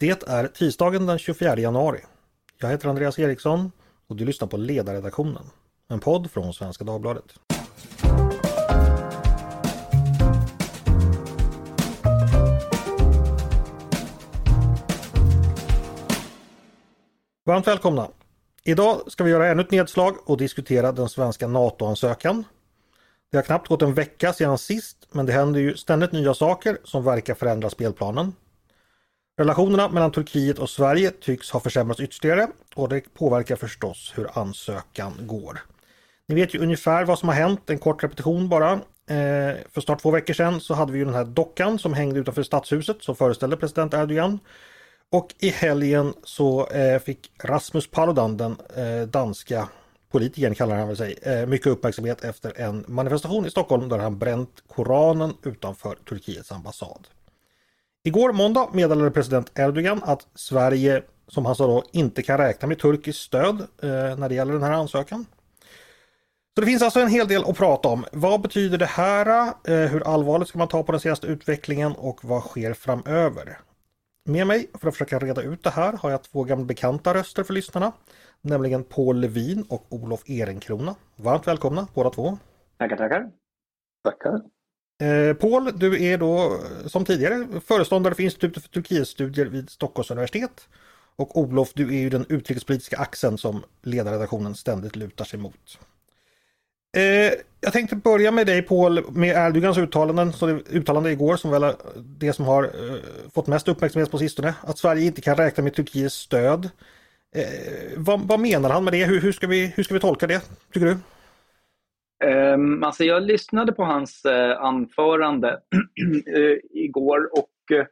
Det är tisdagen den 24 januari. Jag heter Andreas Eriksson och du lyssnar på Ledarredaktionen, en podd från Svenska Dagbladet. Varmt välkomna! Idag ska vi göra ännu ett nedslag och diskutera den svenska NATO-ansökan. Det har knappt gått en vecka sedan sist men det händer ju ständigt nya saker som verkar förändra spelplanen. Relationerna mellan Turkiet och Sverige tycks ha försämrats ytterligare och det påverkar förstås hur ansökan går. Ni vet ju ungefär vad som har hänt, en kort repetition bara. Eh, för snart två veckor sedan så hade vi ju den här dockan som hängde utanför stadshuset som föreställde president Erdogan. Och i helgen så eh, fick Rasmus Paludan, den eh, danska politikern kallar han väl sig, eh, mycket uppmärksamhet efter en manifestation i Stockholm där han bränt Koranen utanför Turkiets ambassad. Igår måndag meddelade president Erdogan att Sverige, som han sa då, inte kan räkna med turkiskt stöd eh, när det gäller den här ansökan. Så det finns alltså en hel del att prata om. Vad betyder det här? Eh, hur allvarligt ska man ta på den senaste utvecklingen och vad sker framöver? Med mig för att försöka reda ut det här har jag två gamla bekanta röster för lyssnarna. Nämligen Paul Levin och Olof Ehrenkrona. Varmt välkomna båda två. Tackar, tackar. Tackar. Eh, Paul, du är då som tidigare föreståndare för Institutet för Turkietstudier vid Stockholms universitet. Och Olof, du är ju den utrikespolitiska axeln som ledarredaktionen ständigt lutar sig mot. Eh, jag tänkte börja med dig Paul, med Erdogans uttalanden, så det, uttalande igår som väl är det som har eh, fått mest uppmärksamhet på sistone. Att Sverige inte kan räkna med Turkiets stöd. Eh, vad, vad, menar han med det? Hur, hur, ska vi, hur ska vi tolka det, tycker du? Um, alltså jag lyssnade på hans uh, anförande uh, igår och uh,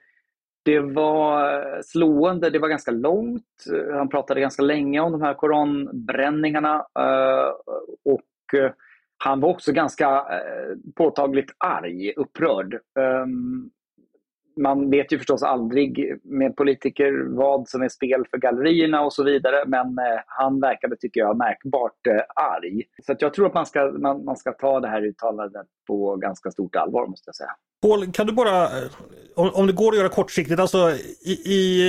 det var slående. Det var ganska långt. Han pratade ganska länge om de här koranbränningarna och han var också ganska påtagligt arg, upprörd. Um, man vet ju förstås aldrig med politiker vad som är spel för gallerierna och så vidare, men eh, han verkade, tycker jag, märkbart eh, arg. Så jag tror att man ska, man, man ska ta det här uttalandet på ganska stort allvar, måste jag säga. Paul, kan du bara, eh, om, om det går att göra kortsiktigt, alltså i, i,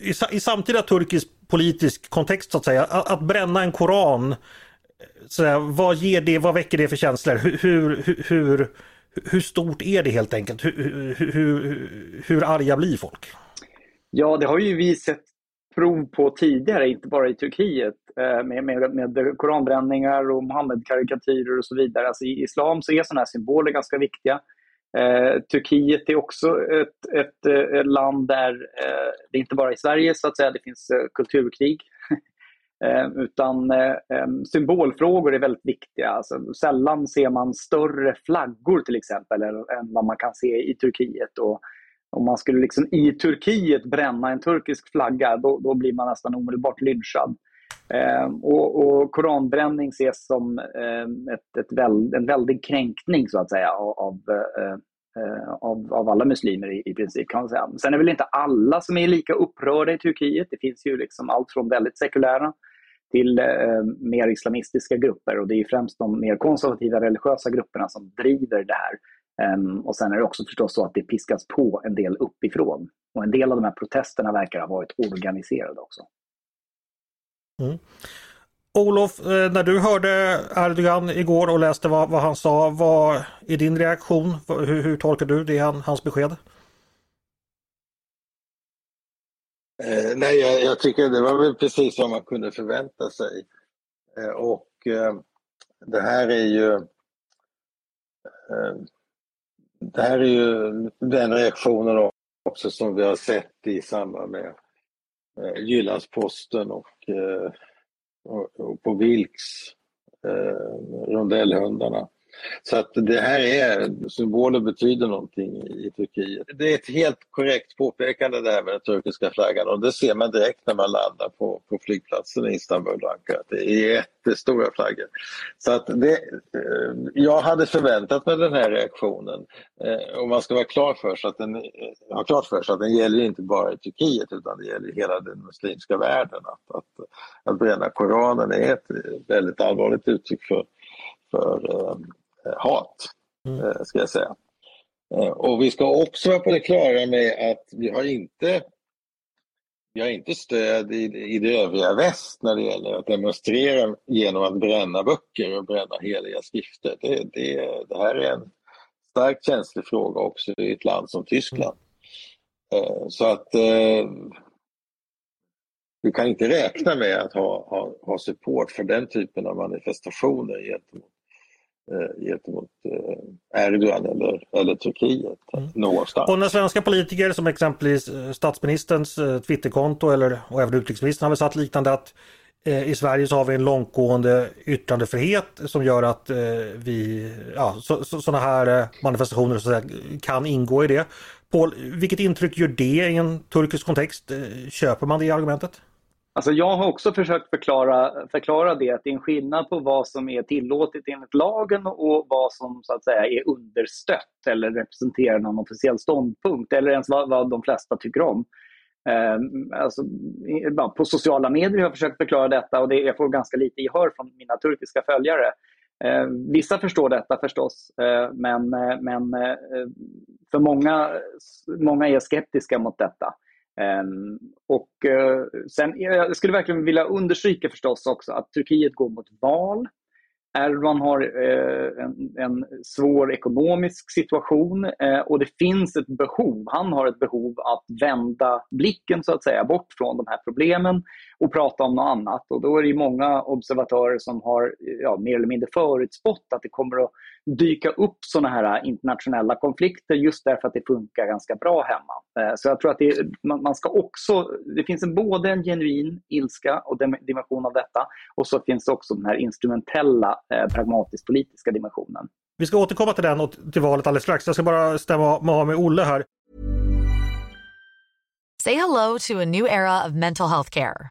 i, i samtida turkisk politisk kontext så att säga, att, att bränna en koran, så där, vad ger det, vad väcker det för känslor? Hur, hur, hur hur stort är det helt enkelt? Hur, hur, hur arga blir folk? Ja, det har ju vi sett prov på tidigare, inte bara i Turkiet, eh, med, med, med koranbränningar och Muhammedkarikatyrer och så vidare. Alltså I islam så är sådana här symboler ganska viktiga. Eh, Turkiet är också ett, ett, ett land där eh, det inte bara i Sverige så att säga, det finns eh, kulturkrig. Eh, utan eh, symbolfrågor är väldigt viktiga. Alltså, sällan ser man större flaggor till exempel än, vad man kan se i Turkiet. Och om man skulle liksom i Turkiet bränna en turkisk flagga då, då blir man nästan omedelbart lynchad. Eh, och, och, koranbränning ses som eh, ett, ett väl, en väldig kränkning så att säga av, eh, eh, av, av alla muslimer i, i princip. kan man säga. Sen är väl inte alla som är lika upprörda i Turkiet. Det finns ju liksom allt från väldigt sekulära till eh, mer islamistiska grupper och det är främst de mer konservativa religiösa grupperna som driver det här. Ehm, och sen är det också förstås så att det piskas på en del uppifrån. Och en del av de här protesterna verkar ha varit organiserade också. Mm. Olof, eh, när du hörde Erdogan igår och läste vad, vad han sa, vad är din reaktion? Hur, hur tolkar du det, hans besked? Eh, nej, jag, jag, tycker det var väl precis vad man kunde förvänta sig. Eh, och eh, det här är ju eh, det här är ju den reaktionen också som vi har sett i samband med eh, Jyllandsposten och, eh, och, och på Vilks eh, rondellhundarna. Så att det här är, symboler betyder någonting i Turkiet. Det är ett helt korrekt påpekande det här med den turkiska flaggan och det ser man direkt när man landar på, på flygplatsen i Istanbul och Ankara. Det är jättestora flaggor. Så att det, eh, jag hade förväntat mig den här reaktionen eh, och man ska vara klar för sig att den, eh, ha klart för sig att den gäller inte bara i Turkiet utan det gäller hela den muslimska världen. Att, att, att bränna Koranen är ett väldigt allvarligt uttryck för, för hat, mm. Eh, ska jag säga. Eh, och vi ska också vara på det klara med att vi har inte vi har inte stöd i, i det övriga väst när det gäller att demonstrera genom att bränna böcker och bränna heliga skrifter. Det, det, det här är en starkt känslig fråga också i ett land som Tyskland. Eh, så att eh, vi kan inte räkna med att ha, ha, ha support för den typen av manifestationer gentemot eh, gentemot eh, Erdogan eller, eller Turkiet mm. någonstans. Och när svenska politiker som exempelvis eh, statsministerns eh, Twitterkonto eller och även utrikesministern har väl satt liknande att eh, i Sverige så har vi en långtgående yttrandefrihet som gör att eh, vi, ja, så, så, sådana här eh, manifestationer så säga, kan ingå i det. Paul, vilket intryck gör det i en turkisk kontext? Köper man det argumentet? Alltså jag har också försökt förklara, förklara det, att det är en skillnad på vad som är tillåtet enligt lagen och vad som så att säga är understött eller representerar någon officiell ståndpunkt eller ens vad, vad de flesta tycker om. Eh, alltså, på sociala medier har jag försökt förklara detta och det, jag får ganska lite gehör från mina turkiska följare. Eh, vissa förstår detta förstås, eh, men, eh, men eh, för många, många är skeptiska mot detta. Ehm, och eh, sen, jag skulle verkligen vilja understryka förstås också att Turkiet går mot val. Erdogan har eh, en, en, svår ekonomisk situation eh, och det finns ett behov, han har ett behov att vända blicken så att säga bort från de här problemen och prata om något annat. Och då är det många observatörer som har ja, mer eller mindre förutspått att det kommer att dyka upp sådana här internationella konflikter just därför att det funkar ganska bra hemma. Eh, så jag tror att det, man ska också, det finns en, både en genuin ilska och dimension av detta och så finns det också den här instrumentella eh, pragmatiskt politiska dimensionen. Vi ska återkomma till den och till valet alldeles strax. Jag ska bara stämma av med Olle här. Say hello to a new era of mental health care.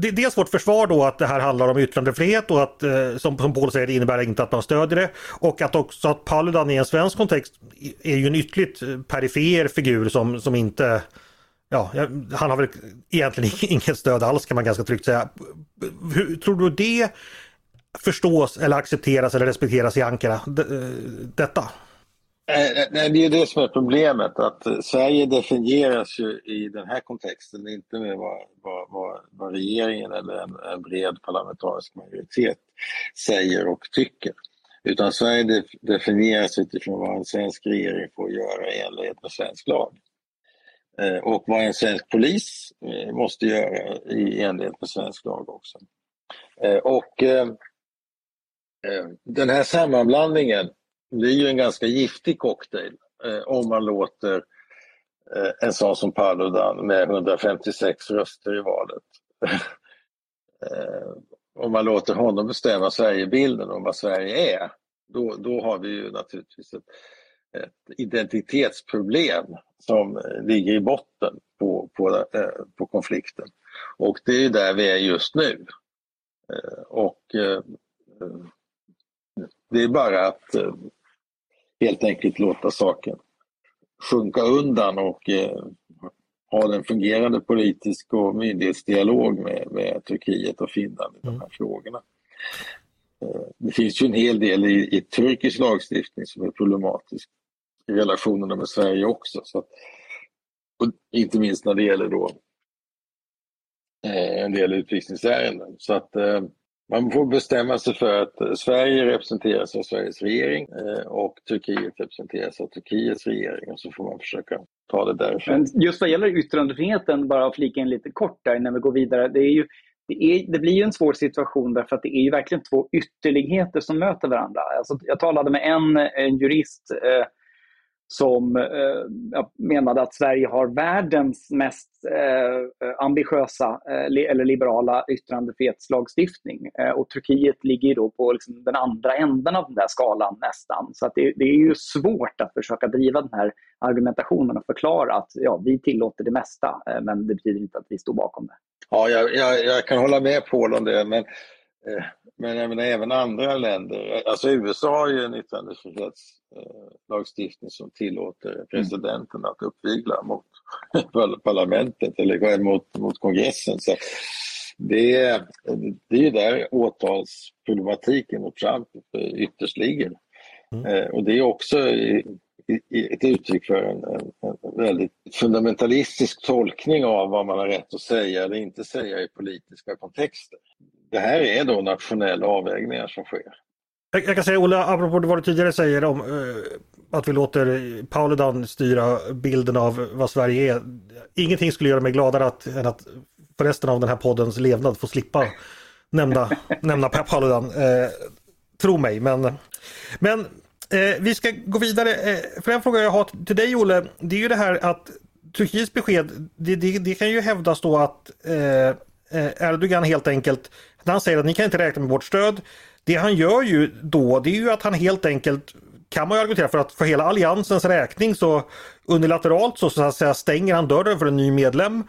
Det, dels vårt försvar då att det här handlar om yttrandefrihet och att eh, som, som Paul säger det innebär inte att man stödjer det. Och att också att Paludan i en svensk kontext är ju en ytterligt eh, perifer figur som, som inte Ja, han har väl egentligen inget stöd alls kan man ganska tryggt säga. Hur, tror du det förstås eller accepteras eller respekteras i Ankara, eh, detta? Nej, det är det som är problemet, att eh, Sverige definieras ju i den här kontexten inte med vad, vad, vad, vad regeringen eller en, en, bred parlamentarisk majoritet säger och tycker. Utan Sverige definieras utifrån vad en svensk regering får göra i enlighet med svensk lag. Eh, och vad en svensk polis eh, måste göra i enlighet med svensk lag också. Och den här sammanblandningen det är ju en ganska giftig cocktail eh, om man låter eh, en sån som Paludan med 156 röster i valet eh, om man låter honom bestämma Sverigebilden om vad Sverige är, då, då har vi ju naturligtvis ett, ett identitetsproblem som ligger i botten på, på, eh, på konflikten. Och det är där vi är just nu. Eh, och eh, eh det är bara att eh, helt enkelt låta saken sjunka undan och eh, ha en fungerande politisk och myndighetsdialog med, med Turkiet och Finland i de här mm. frågorna. Eh, det finns ju en hel del i, i turkisk lagstiftning som är problematisk i relationerna med Sverige också. Så att, inte minst när det gäller då eh, en del utvisningsärenden. Så att eh, man får bestämma sig för att Sverige representeras av Sveriges regering eh, och Turkiet representeras av Turkiets regering och så får man försöka ta det därifrån. Men just vad gäller yttrandefriheten, bara flika in lite kort där innan vi går vidare. Det är ju det, är, det blir ju en svår situation därför att det är ju verkligen två ytterligheter som möter varandra. Alltså, jag talade med en, en jurist eh, som eh, menade att Sverige har världens mest eh, ambitiösa eh, eller liberala yttrandefrihetslagstiftning. Eh, och Turkiet ligger då på liksom den andra änden av den där skalan nästan. Så det, det, är ju svårt att försöka driva den här argumentationen och förklara att ja, vi tillåter det mesta, eh, men det betyder inte att vi står bakom det. Ja, jag, jag, jag kan hålla med Paul om det, men men jag menar, även andra länder, alltså USA har ju en yttrandefrihetslagstiftning som tillåter presidenten att uppvigla mot parlamentet eller mot, mot kongressen. Så det, är, det är ju där åtalsproblematiken mot Trump ytterst ligger. Mm. Eh, och det är också ett uttryck för en, en, en, väldigt fundamentalistisk tolkning av vad man har rätt att säga eller inte säga i politiska kontexter det här är då nationella avvägningar som sker. Jag, jag kan säga Olle, apropå vad du tidigare säger om uh, att vi låter Paludan styra bilden av vad Sverige är. Ingenting skulle göra mig gladare att, än att för resten av den här poddens levnad få slippa nämna, nämna Paludan. Uh, tro mig, men, men uh, vi ska gå vidare. för en fråga jag har till dig Olle, det är ju det här att Turkiets besked, det, det, det kan ju hävdas då att Erdogan helt enkelt när han säger att ni kan inte räkna med vårt stöd. Det han gör ju då det är ju att han helt enkelt kan man ju argumentera för att för hela alliansens räkning så unilateralt så, så att säga stänger han dörren för en ny medlem.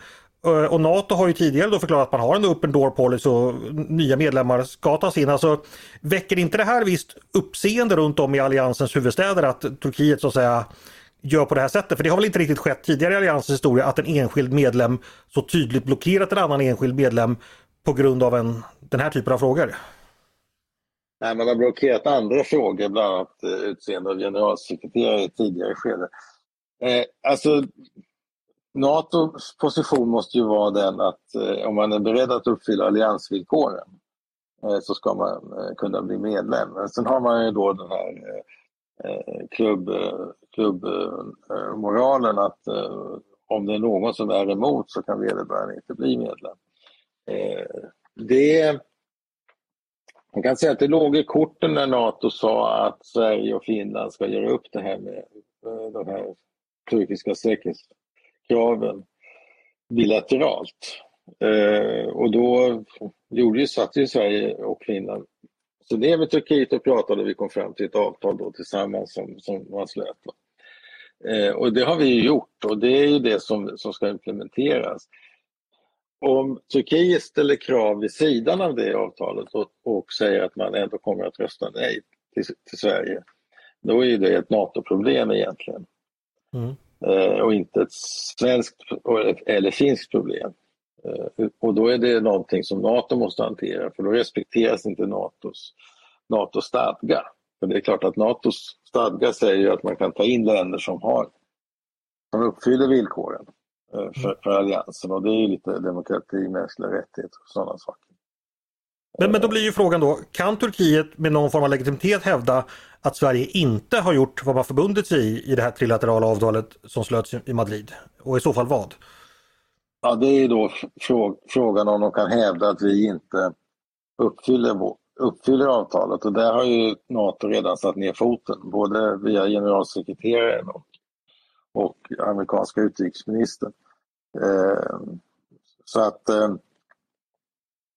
Eh, och NATO har ju tidigare då förklarat att man har en open door policy och nya medlemmar ska tas in. Alltså, väcker inte det här visst uppseende runt om i alliansens huvudstäder att Turkiet så att säga gör på det här sättet? För det har väl inte riktigt skett tidigare i alliansens historia att en enskild medlem så tydligt blockerat en annan enskild medlem på grund av en, den här typen av frågor? Nej, man har blockerat andra frågor, bland annat eh, utseende av generalsekreterare i tidigare skede. Eh, alltså, NATOs position måste ju vara den att eh, om man är beredd att uppfylla alliansvillkoren eh, så ska man eh, kunna bli medlem. Men sen har man ju då den här eh, eh klubb, eh, klubbmoralen att om det är någon som är emot så kan vederbörande inte bli medlem. Eh, det, man kan säga att det låg i korten när Nato sa att Sverige och Finland ska göra upp det här med eh, de här turkiska säkerhetskraven bilateralt. Eh, och då gjorde ju, satt ju Sverige och Finland så det med Turkiet och pratade och vi kom fram till ett avtal då tillsammans som, som man slöt. Eh, och det har vi ju gjort och det är ju det som, som ska implementeras om Turkiet ställer krav vid sidan av det avtalet och, och säger att man ändå kommer att rösta nej till, till Sverige, då är det ett NATO-problem egentligen. Mm. Eh, och inte ett svenskt eller finskt problem. Eh, och då är det någonting som NATO måste hantera för då respekteras inte NATOs, NATOs stadga. För det är klart att NATOs stadga säger att man kan ta in länder som, har, som uppfyller villkoren. Eh, för, för alliansen och det är lite demokrati, mänskliga rättigheter och sådana saker. Men, men då blir ju frågan då, kan Turkiet med någon form av legitimitet hävda att Sverige inte har gjort vad man förbundit sig i i det här trilaterala avtalet som slöts i Madrid? Och i så fall vad? Ja, det är då frågan om de kan hävda att vi inte uppfyller, uppfyller avtalet och där har ju NATO redan satt ner foten, både via generalsekreteraren och och amerikanska utrikesministern. Eh, så att eh,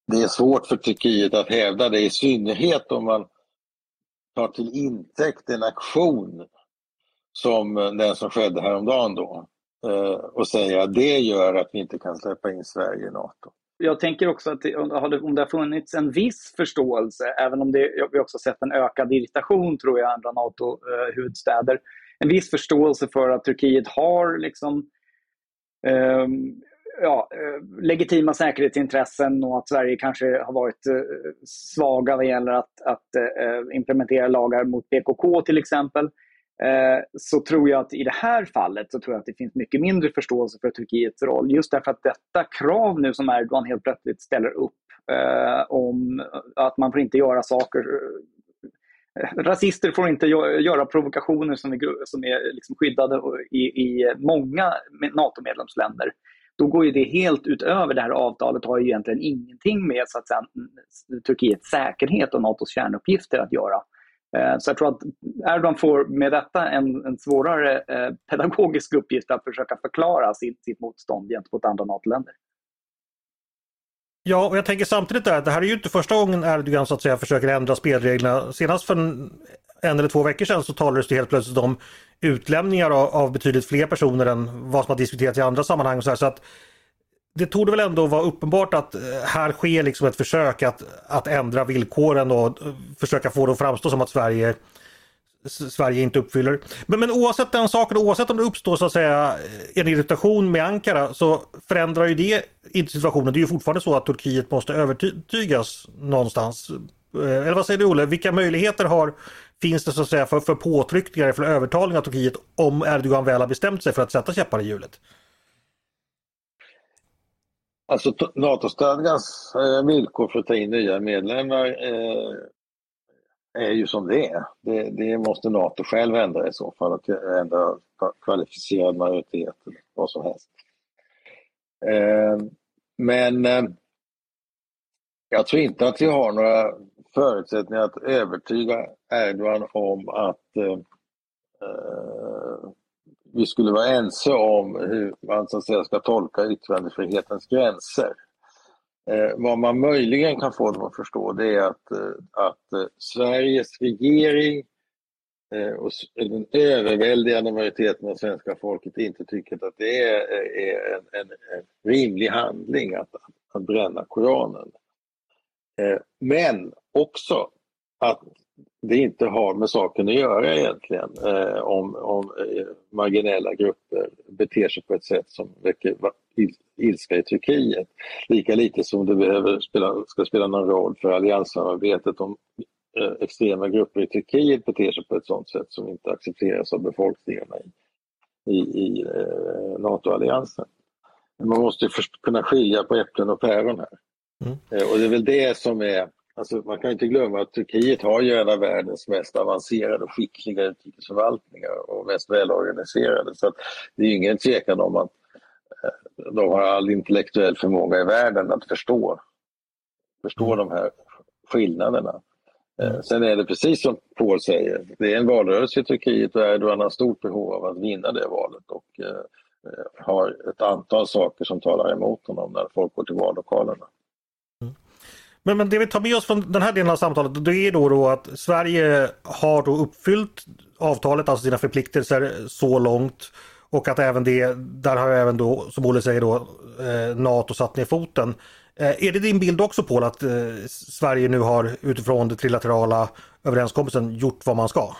det är svårt för Turkiet att hävda det, i synnerhet om man tar till intäkt en aktion som den som skedde häromdagen då eh, och säger att det gör att vi inte kan släppa in Sverige i NATO. Jag tänker också att om det har funnits en viss förståelse, även om det, vi också sett en ökad irritation tror jag, bland NATO-huvudstäder, eh, en viss förståelse för att Turkiet har liksom, ehm, eh, ja, legitima säkerhetsintressen och att Sverige kanske har varit eh, svaga vad gäller att, att eh, implementera lagar mot PKK till exempel. Eh, så tror jag att i det här fallet så tror jag att det finns mycket mindre förståelse för Turkiets roll. Just därför att detta krav nu som Erdogan helt plötsligt ställer upp eh, om att man får inte göra saker rasister får inte göra provokationer som är, som är liksom skyddade i, i många NATO-medlemsländer. då går ju det helt utöver det här avtalet har ju egentligen ingenting med så att säga, Turkiets säkerhet och NATOs kärnuppgifter att göra. Eh, så jag tror att Erdogan får med detta en, en svårare eh, pedagogisk uppgift att försöka förklara sitt, sitt motstånd gentemot andra NATO-länder. Ja, och jag tänker samtidigt där, det här är ju inte första gången Erdogan så att säga försöker ändra spelreglerna. Senast för en, en eller två veckor sedan så talades det helt plötsligt om utlämningar av, av betydligt fler personer än vad som har diskuterats i andra sammanhang. Och så, här, så att det tog väl ändå vara uppenbart att eh, här sker liksom ett försök att, att ändra villkoren och eh, försöka få det att framstå som att Sverige Sverige inte uppfyller. Men, men oavsett den saken, oavsett om det uppstår så att säga en irritation med Ankara så förändrar ju det inte situationen. Det är ju fortfarande så att Turkiet måste övertygas någonstans. Eh, eller vad säger du Olle, vilka möjligheter har, finns det så att säga för, för påtryckningar, för övertalning av Turkiet om Erdogan väl har bestämt sig för att sätta käppar i hjulet? Alltså NATO-stadgans eh, villkor för att ta in nya medlemmar eh, är ju som det är. Det, det, måste NATO själv ändra i så fall, att ändra kvalificerad majoritet eller vad som helst. Eh, men eh, jag tror inte att vi har några förutsättningar att övertyga Erdogan om att eh, eh vi skulle vara ense om hur man så att säga, ska tolka yttrandefrihetens gränser. Eh, vad man möjligen kan få dem att förstå det är att, eh, att eh, Sveriges regering eh, och den överväldigande majoriteten av svenska folket inte tycker att det är, eh, är en, en, en, rimlig handling att, att bränna Koranen. Eh, men också att det inte har med saken att göra egentligen eh, om, om eh, marginella grupper beter sig på ett sätt som väcker ilska i Turkiet. Lika lite som det behöver spela, ska spela någon roll för allianssamarbetet om eh, extrema grupper i Turkiet beter sig på ett sådant sätt som inte accepteras av befolkningarna i, i, i eh, NATO-alliansen. Man måste kunna skilja på äpplen och päron här. Mm. Eh, och det är väl det som är Alltså, man kan inte glömma att Turkiet har ju en av världens mest avancerade och skickliga utrikesförvaltningar och mest välorganiserade. Så det är ingen tvekan om att eh, de har all intellektuell förmåga i världen att förstå, förstå de här skillnaderna. Eh, sen är det precis som Paul säger, det är en valrörelse i Turkiet och Erdogan har stort behov av att vinna det valet och eh, har ett antal saker som talar emot honom när folk går till vallokalerna. Men, men det vi tar med oss från den här delen av samtalet det är då, då att Sverige har då uppfyllt avtalet, alltså sina förpliktelser så långt. Och att även det, där har även då, som Olle säger då, eh, NATO satt ner foten. Eh, är det din bild också Paul att eh, Sverige nu har utifrån det trilaterala överenskommelsen gjort vad man ska?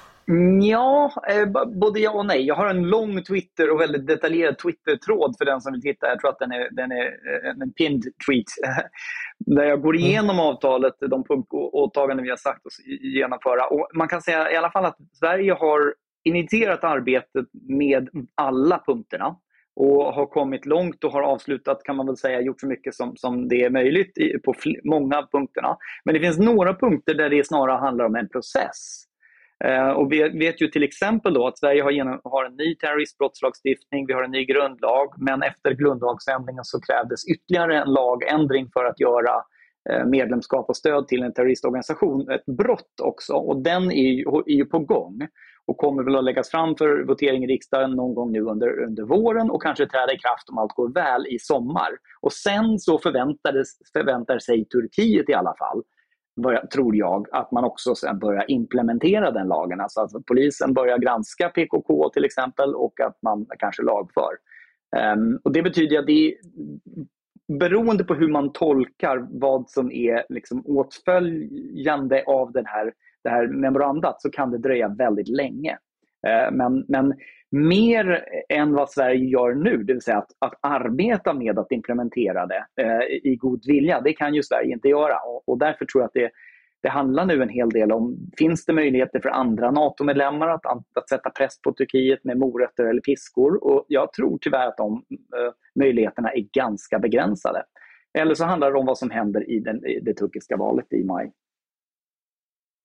Ja, eh, både ja och nej. Jag har en lång Twitter och väldigt detaljerad Twitter-tråd för den som vill titta. Jag tror att den är, den är eh, en pinned tweet. Där jag går mm. igenom mm. avtalet, de åtaganden vi har sagt oss genomföra. Och man kan säga i alla fall att Sverige har initierat arbetet med alla punkterna och har kommit långt och har avslutat, kan man väl säga, gjort så mycket som, som det är möjligt i, på många av punkterna. Men det finns några punkter där det snarare handlar om en process. Eh, och vi vet ju till exempel då att Sverige har, genom, har en ny terroristbrottslagstiftning, vi har en ny grundlag, men efter grundlagsändringen så krävdes ytterligare en lagändring för att göra eh, medlemskap och stöd till en terroristorganisation ett brott också. Och den är ju, är ju på gång och kommer väl att läggas fram för votering i riksdagen någon gång nu under, under våren och kanske träda i kraft om allt går väl i sommar. Och sen så förväntar sig Turkiet i alla fall tror jag, att man också sen börjar implementera den lagen. Alltså att polisen börjar granska PKK till exempel och att man kanske lagför. Um, och det betyder att det är, beroende på hur man tolkar vad som är liksom åtföljande av den här, det här memorandat så kan det dröja väldigt länge. Uh, men, men mer än vad Sverige gör nu, det vill säga att, att arbeta med att implementera det eh, i god vilja, det kan ju Sverige inte göra. Och, och därför tror jag att det, det handlar nu en hel del om, finns det möjligheter för andra NATO-medlemmar att, att sätta press på Turkiet med morötter eller piskor? Och jag tror tyvärr att de eh, möjligheterna är ganska begränsade. Eller så handlar det om vad som händer i, den, i det turkiska valet i maj.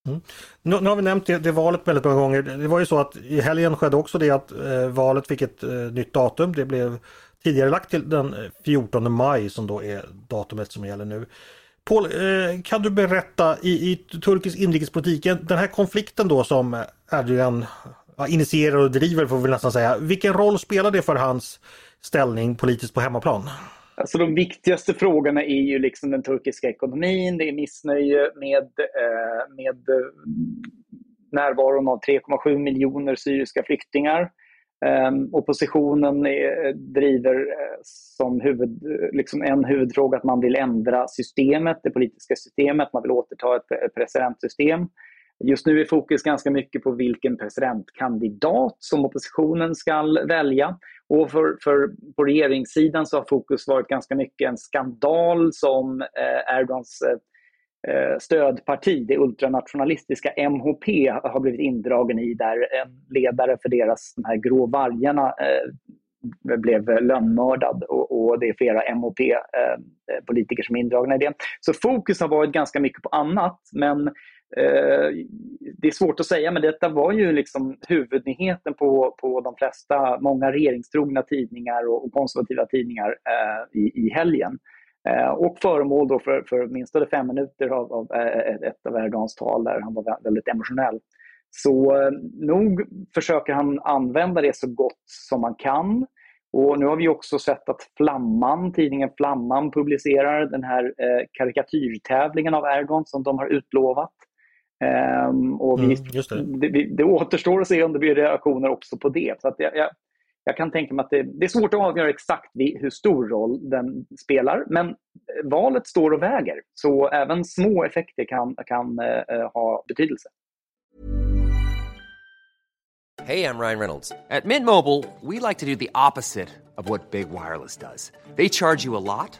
Mm. Nu, nu, har vi nämnt det, det, valet väldigt många gånger. Det var ju så att i helgen skedde också det att eh, valet fick ett eh, nytt datum. Det blev tidigare lagt till den eh, 14 maj som då är datumet som gäller nu. Paul, eh, kan du berätta i, i turkisk inrikespolitik, den här konflikten då som Erdogan ja, initierar och driver får vi nästan säga. Vilken roll spelar det för hans ställning politiskt på hemmaplan? Alltså de viktigaste frågorna är ju liksom den turkiska ekonomin, det är missnöje med, eh, med eh, närvaron av 3,7 miljoner syriska flyktingar. Ehm, oppositionen är, eh, driver som huvud, liksom en huvudfråga att man vill ändra systemet, det politiska systemet. Man vill återta ett presidentsystem. Just nu är fokus ganska mycket på vilken presidentkandidat som oppositionen ska välja. Och för, för, på regeringssidan så har fokus varit ganska mycket en skandal som eh, Erdogans eh, eh stödparti, det ultranationalistiska MHP, har blivit indragen i där en ledare för deras de här grå vargarna eh, blev lönnmördad och, och, det är flera MHP-politiker eh, som är indragna i det. Så fokus har varit ganska mycket på annat, men Eh, det är svårt att säga, men detta var ju liksom huvudnyheten på, på de flesta, många regeringstrogna tidningar och, och konservativa tidningar eh, i, i helgen. Eh, och föremål då för, för minst fem minuter av, av eh, ett av Erdogans tal där han var väldigt emotionell. Så eh, nog försöker han använda det så gott som man kan. Och nu har vi också sett att Flamman, tidningen Flamman publicerar den här eh, karikatyrtävlingen av Erdogan som de har utlovat. Um, och vi, mm, det. Det, det. återstår att se om det blir reaktioner också på det. Så att jag, jag, jag kan tänka mig att det, det, är svårt att avgöra exakt hur stor roll den spelar, men valet står och väger. Så även små effekter kan, kan uh, ha betydelse. Hej, jag Ryan Reynolds. På Mint Mobile, we like to do the opposite of what Big Wireless does. They charge you a lot,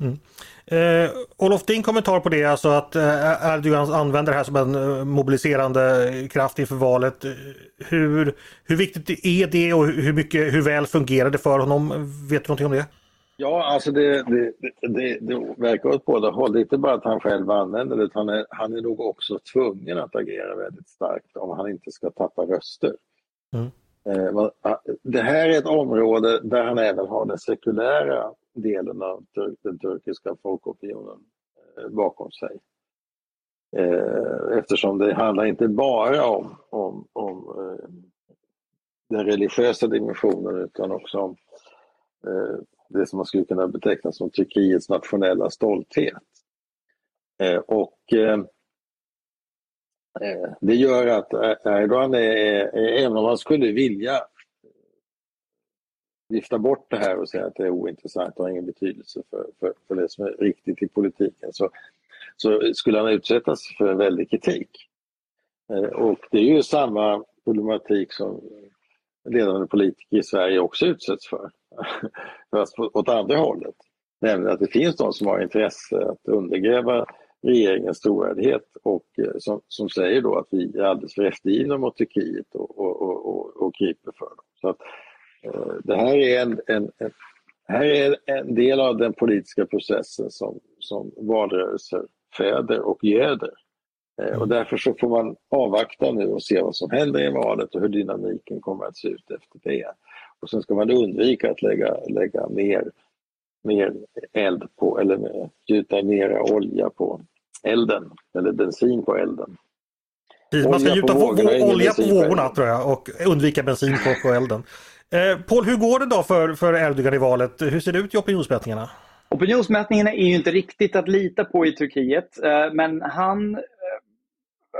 Mm. Eh, Olof, din kommentar på det, alltså att eh, Erdogan använder det här som en eh, mobiliserande kraft inför valet. Hur, hur viktigt är det och hur, mycket, hur väl fungerar det för honom? Vet du någonting om det? Ja, alltså det, det, det, det verkar åt båda håll. Det är inte bara att han själv använder det, utan han är, han är nog också tvungen att agera väldigt starkt om han inte ska tappa röster. Mm. Eh, ah, det här är ett område där han även har den sekulära delen av den turkiska folkopinionen eh, bakom sig. Eh, eftersom det handlar inte bara om, om, om den religiösa dimensionen utan också om det som man skulle kunna beteckna som Turkiets nationella stolthet. Och det gör att eh, Erdogan, är, även om man skulle vilja vifta bort det här och säga att det är ointressant och har ingen betydelse för, för, för det som är riktigt i politiken så, så skulle han utsättas för en väldig kritik. Eh, och det är ju samma problematik som ledande politiker i Sverige också utsätts för. Fast åt andra hållet. Nämligen att det finns de som har intresse att undergräva regeringens trovärdighet och eh, som, som säger då att vi är alldeles för eftergivna mot Turkiet och, och, och, och, och för dem. Så att Eh, det här är en, en, en, här är en del av den politiska processen som, som valrörelser föder och göder. Eh, och därför så får man avvakta nu och se vad som händer i valet och hur dynamiken kommer att se ut efter det. Och sen ska man undvika att lägga, lägga mer, mer eld på, eller gjuta mera olja på elden, eller bensin på elden. Man ska gjuta olja på vågorna tror jag och undvika bensin på, på elden. Eh, Paul, hur går det då för, för Erdogan i valet? Hur ser det ut i opinionsmätningarna? Opinionsmätningarna är ju inte riktigt att lita på i Turkiet, eh, men han, eh,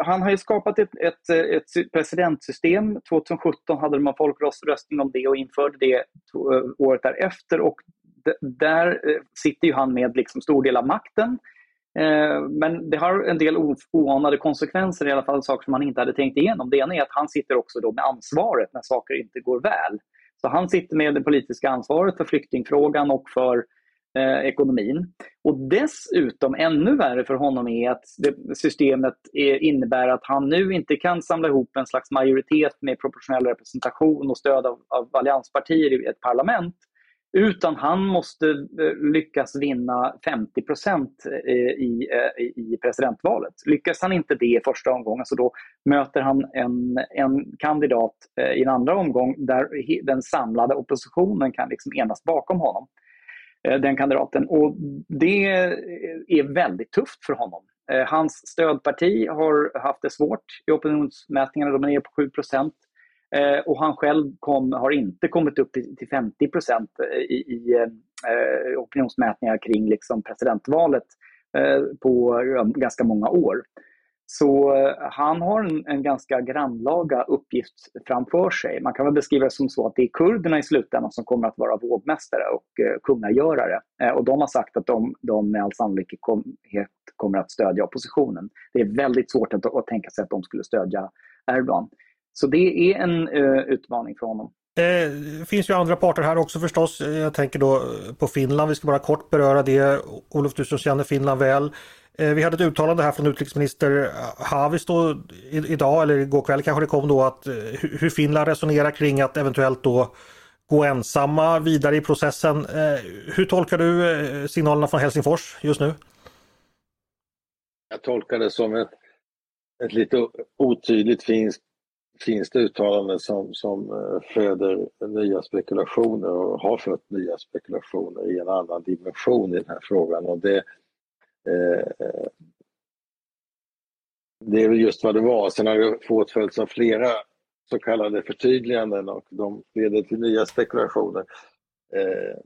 han har ju skapat ett, ett, ett presidentsystem. 2017 hade de en folkomröstning om det och införde det året därefter. Och där sitter ju han med liksom stor del av makten. Eh, men det har en del oanade konsekvenser, i alla fall saker som han inte hade tänkt igenom. Det ena är att han sitter också då med ansvaret när saker inte går väl. Så han sitter med det politiska ansvaret för flyktingfrågan och för eh, ekonomin. Och dessutom, ännu värre för honom är att det, systemet är, innebär att han nu inte kan samla ihop en slags majoritet med proportionell representation och stöd av, av allianspartier i ett parlament. Utan han måste eh, lyckas vinna 50 eh, eh, i, i presidentvalet. Lyckas han inte det i första omgången så då möter han en, en kandidat i en andra omgång där den samlade oppositionen kan liksom enas bakom honom. Den kandidaten. Och det är väldigt tufft för honom. Hans stödparti har haft det svårt i opinionsmätningarna. De är nere på 7 procent. Eh, och han själv kom, har inte kommit upp till, 50 procent eh, i, i eh, opinionsmätningar kring liksom presidentvalet eh, på ganska många år. Så eh, han har en, en, ganska grannlaga uppgift framför sig. Man kan väl beskriva det som så att det är kurderna i slutändan som kommer att vara vågmästare och eh, kungagörare. Eh, och de har sagt att de, de med all sannolikhet kom, kommer att stödja oppositionen. Det är väldigt svårt att, att tänka sig att de skulle stödja Erdogan. Så det är en uh, utmaning för honom. Det finns ju andra parter här också förstås. Jag tänker då på Finland. Vi ska bara kort beröra det. Olof, du som känner Finland väl. Eh, vi hade ett uttalande här från utrikesminister Haavisto idag, eller igår kväll kanske det kom då, att eh, hur Finland resonerar kring att eventuellt då gå ensamma vidare i processen. Hur tolkar du signalerna från Helsingfors just nu? Jag tolkar det som ett, ett lite otydligt finskt finns det uttalanden som, som eh, föder nya spekulationer och har fött nya spekulationer i en annan dimension i den här frågan. Och det, eh, det är väl just vad det var. Sen har det åtföljts av flera så kallade förtydliganden och de leder till nya spekulationer. Eh,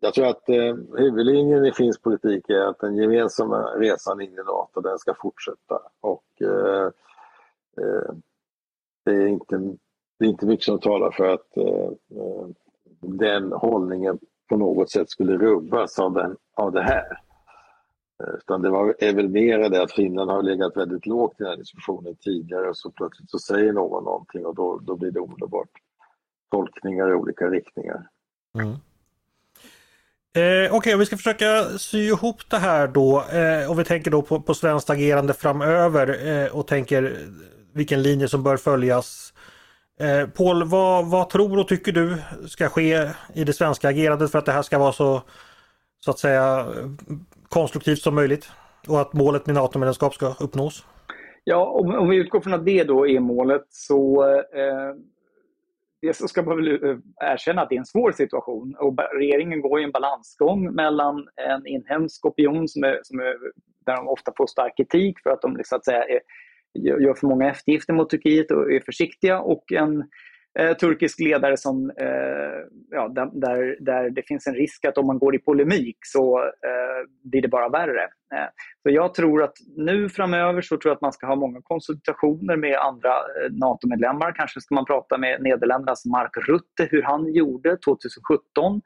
jag tror att eh, huvudlinjen i finsk politik är att den gemensamma resan in i NATO den ska fortsätta. Och eh, eh det är inte, det är inte mycket som talar för att eh, eh, den hållningen på något sätt skulle rubbas av, den, av det här. Eh, utan det var, är väl mer det att Finland har legat väldigt lågt i den här diskussionen tidigare och så plötsligt så säger någon någonting och då, då blir det omedelbart tolkningar i olika riktningar. Mm. Eh, Okej, okay, vi ska försöka sy ihop det här då eh, och vi tänker då på, på svenskt agerande framöver eh, och tänker vilken linje som bör följas. Eh, Paul, vad, vad tror och tycker du ska ske i det svenska agerandet för att det här ska vara så, så att säga konstruktivt som möjligt och att målet med NATO-medlemskap ska uppnås? Ja, om, om, vi utgår från att det då är målet så eh, det ska man väl eh, erkänna att det är en svår situation. Och regeringen går i en balansgång mellan en inhemsk opinion som är, som är, där de ofta får stark kritik för att de så att säga, är gör för många eftergifter mot Turkiet och är försiktiga och en eh, turkisk ledare som, eh, ja, där, där det finns en risk att om man går i polemik så eh, blir det bara värre. Eh, så jag tror att nu framöver så tror jag att man ska ha många konsultationer med andra eh, NATO-medlemmar. Kanske ska man prata med Nederländernas Mark Rutte hur han gjorde 2017.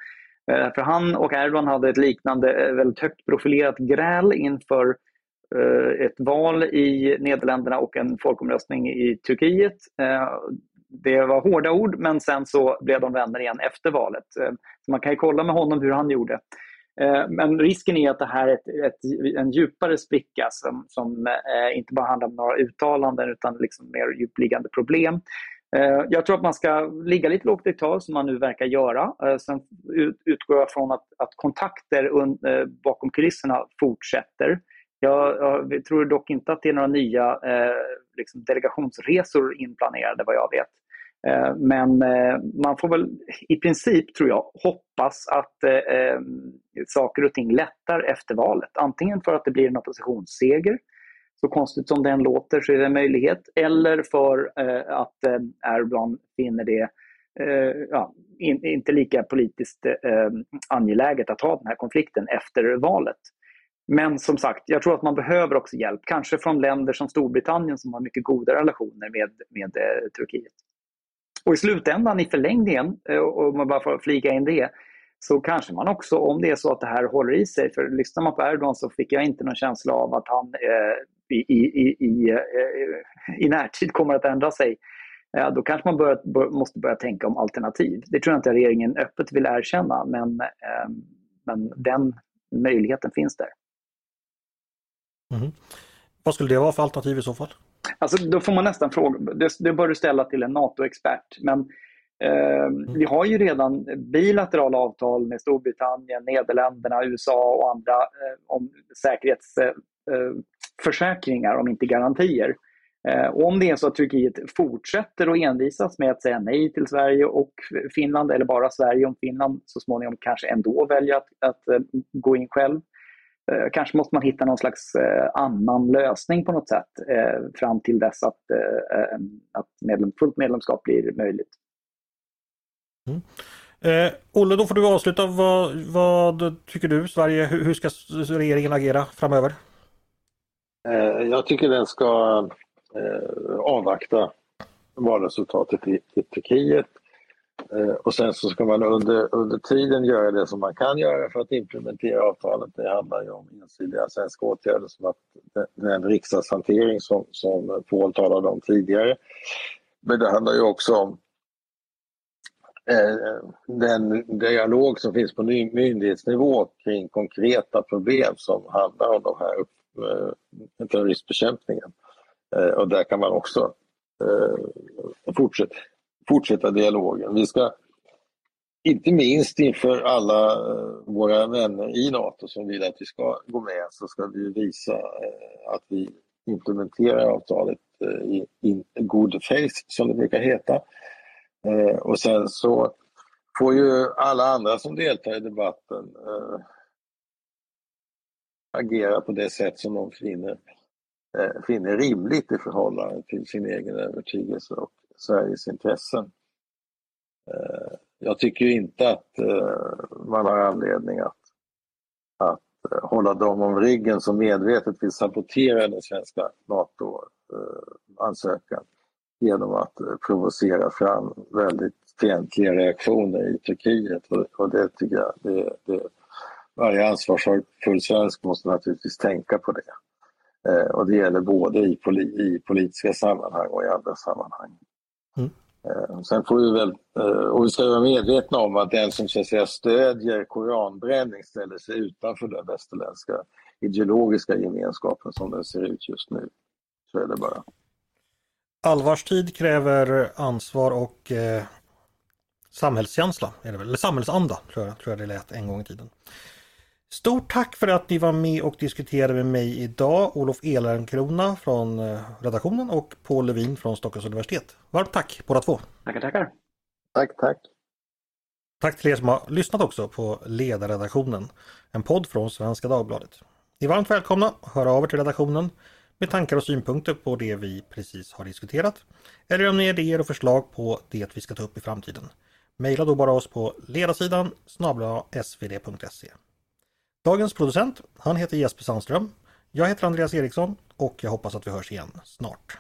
Eh, för han och Erdogan hade ett liknande eh, väldigt högt profilerat gräl inför Eh, ett val i Nederländerna och en folkomröstning i Turkiet. Eh, det var hårda ord, men sen så blev de vänner igen efter valet. Eh, så man kan ju kolla med honom hur han gjorde. Men risken är att det här är ett, ett, en djupare spricka som, som inte bara handlar om några uttalanden utan liksom mer djupliggande problem. Jag tror att man ska ligga lite lågt i tal som man nu verkar göra. Sen utgår jag från att, att kontakter bakom kulisserna fortsätter. Jag, jag, tror dock inte att det är några nya eh, liksom delegationsresor inplanerade vad jag vet. Eh, men eh, man får väl i princip, tror jag, hoppas att eh, eh, saker och ting lättar efter valet. Antingen för att det blir en oppositionsseger, så konstigt som den låter så är det en möjlighet, eller för eh, att eh, Erdogan finner det eh, ja, in, inte lika politiskt eh, angeläget att ha den här konflikten efter valet. Men som sagt, jag tror att man behöver också hjälp, kanske från länder som Storbritannien som har mycket goda relationer med, med eh, Turkiet. Och i slutändan, i förlängningen, eh, om man bara får flika in det, så kanske man också, om det är så att det här håller i sig, för lyssnar man på Erdogan så fick jag inte någon känsla av att han eh, i, i, i, eh, i närtid kommer att ändra sig. Eh, då kanske man bör, bör, måste börja tänka om alternativ. Det tror jag inte regeringen öppet vill erkänna, men eh, men den möjligheten finns där. Mm. Vad skulle det vara för alternativ i så fall? Alltså, då får man nästan fråga, det, det bör du ställa till en NATO-expert. Men eh, mm. vi har ju redan bilaterala avtal med Storbritannien, Nederländerna, USA och andra eh, om säkerhetsförsäkringar, eh, om inte garantier. Eh, och om det är så att Turkiet fortsätter att envisas med att säga nej till Sverige och Finland, eller bara Sverige om Finland så småningom kanske ändå väljer att, att eh, gå in själv, Eh, kanske måste man hitta någon slags eh, annan lösning på något sätt eh, fram till dess att, att medlem, fullt medlemskap blir möjligt. Mm. Eh, Olle, då får du avsluta. Vad, vad tycker du Sverige? Hur, hur ska regeringen agera framöver? Eh, jag tycker den ska eh, avvakta valresultatet i, i Turkiet Eh, Eh, och sen så ska man under, under tiden göra det som man kan göra för att implementera avtalet. Det handlar ju om ensidiga svenska åtgärder som att den riksdagshantering som, som Paul talade om tidigare. Men det handlar ju också om eh, den dialog som finns på myndighetsnivå kring konkreta problem som handlar om de här eh, terroristbekämpningen. Eh, och där kan man också eh, fortsätta fortsätta dialogen. Vi ska, inte minst inför alla eh, våra vänner i Nato som vill att vi ska gå med, så ska vi visa eh, att vi implementerar avtalet eh, i in good faith, som det brukar heta. Och sen så får ju alla andra som deltar i debatten agera på det sätt som de finner, finner rimligt i förhållande till sin egen övertygelse och Sveriges intressen. Eh, jag tycker inte att eh, man har anledning att, att eh, hålla dem om ryggen som medvetet vill sabotera den svenska NATO-ansökan genom att provocera fram väldigt fientliga reaktioner i Turkiet. Och det tycker jag, det, det, varje ansvarsfull svensk måste naturligtvis tänka på det. Och det gäller både i, i politiska sammanhang och i andra sammanhang. Mm. Eh, sen får vi väl, eh, och vi ska vara medvetna om att den som så att säga stödjer koranbränning ställer sig utanför den västerländska ideologiska gemenskapen som den ser ut just nu. Så är det bara. Allvarstid kräver ansvar och eh, samhällskänsla, är det väl? eller samhällsanda tror jag, tror jag det lät en gång i tiden. Stort tack för att ni var med och diskuterade med mig idag. Olof Elenkrona från eh, redaktionen och Paul Levin från Stockholms universitet. Varmt tack båda två! Tackar, tackar! Tack, tack! Tack till er som har lyssnat också på Ledarredaktionen, en podd från Svenska Dagbladet. Ni är varmt välkomna att höra av er till redaktionen med tankar och synpunkter på det vi precis har diskuterat. Eller om ni har idéer och förslag på det vi ska ta upp i framtiden. Maila då bara oss på ledarsidan snabla svd.se. Dagens producent, han heter Jesper Sandström. Jag heter Andreas Eriksson och jag hoppas att vi hörs igen snart.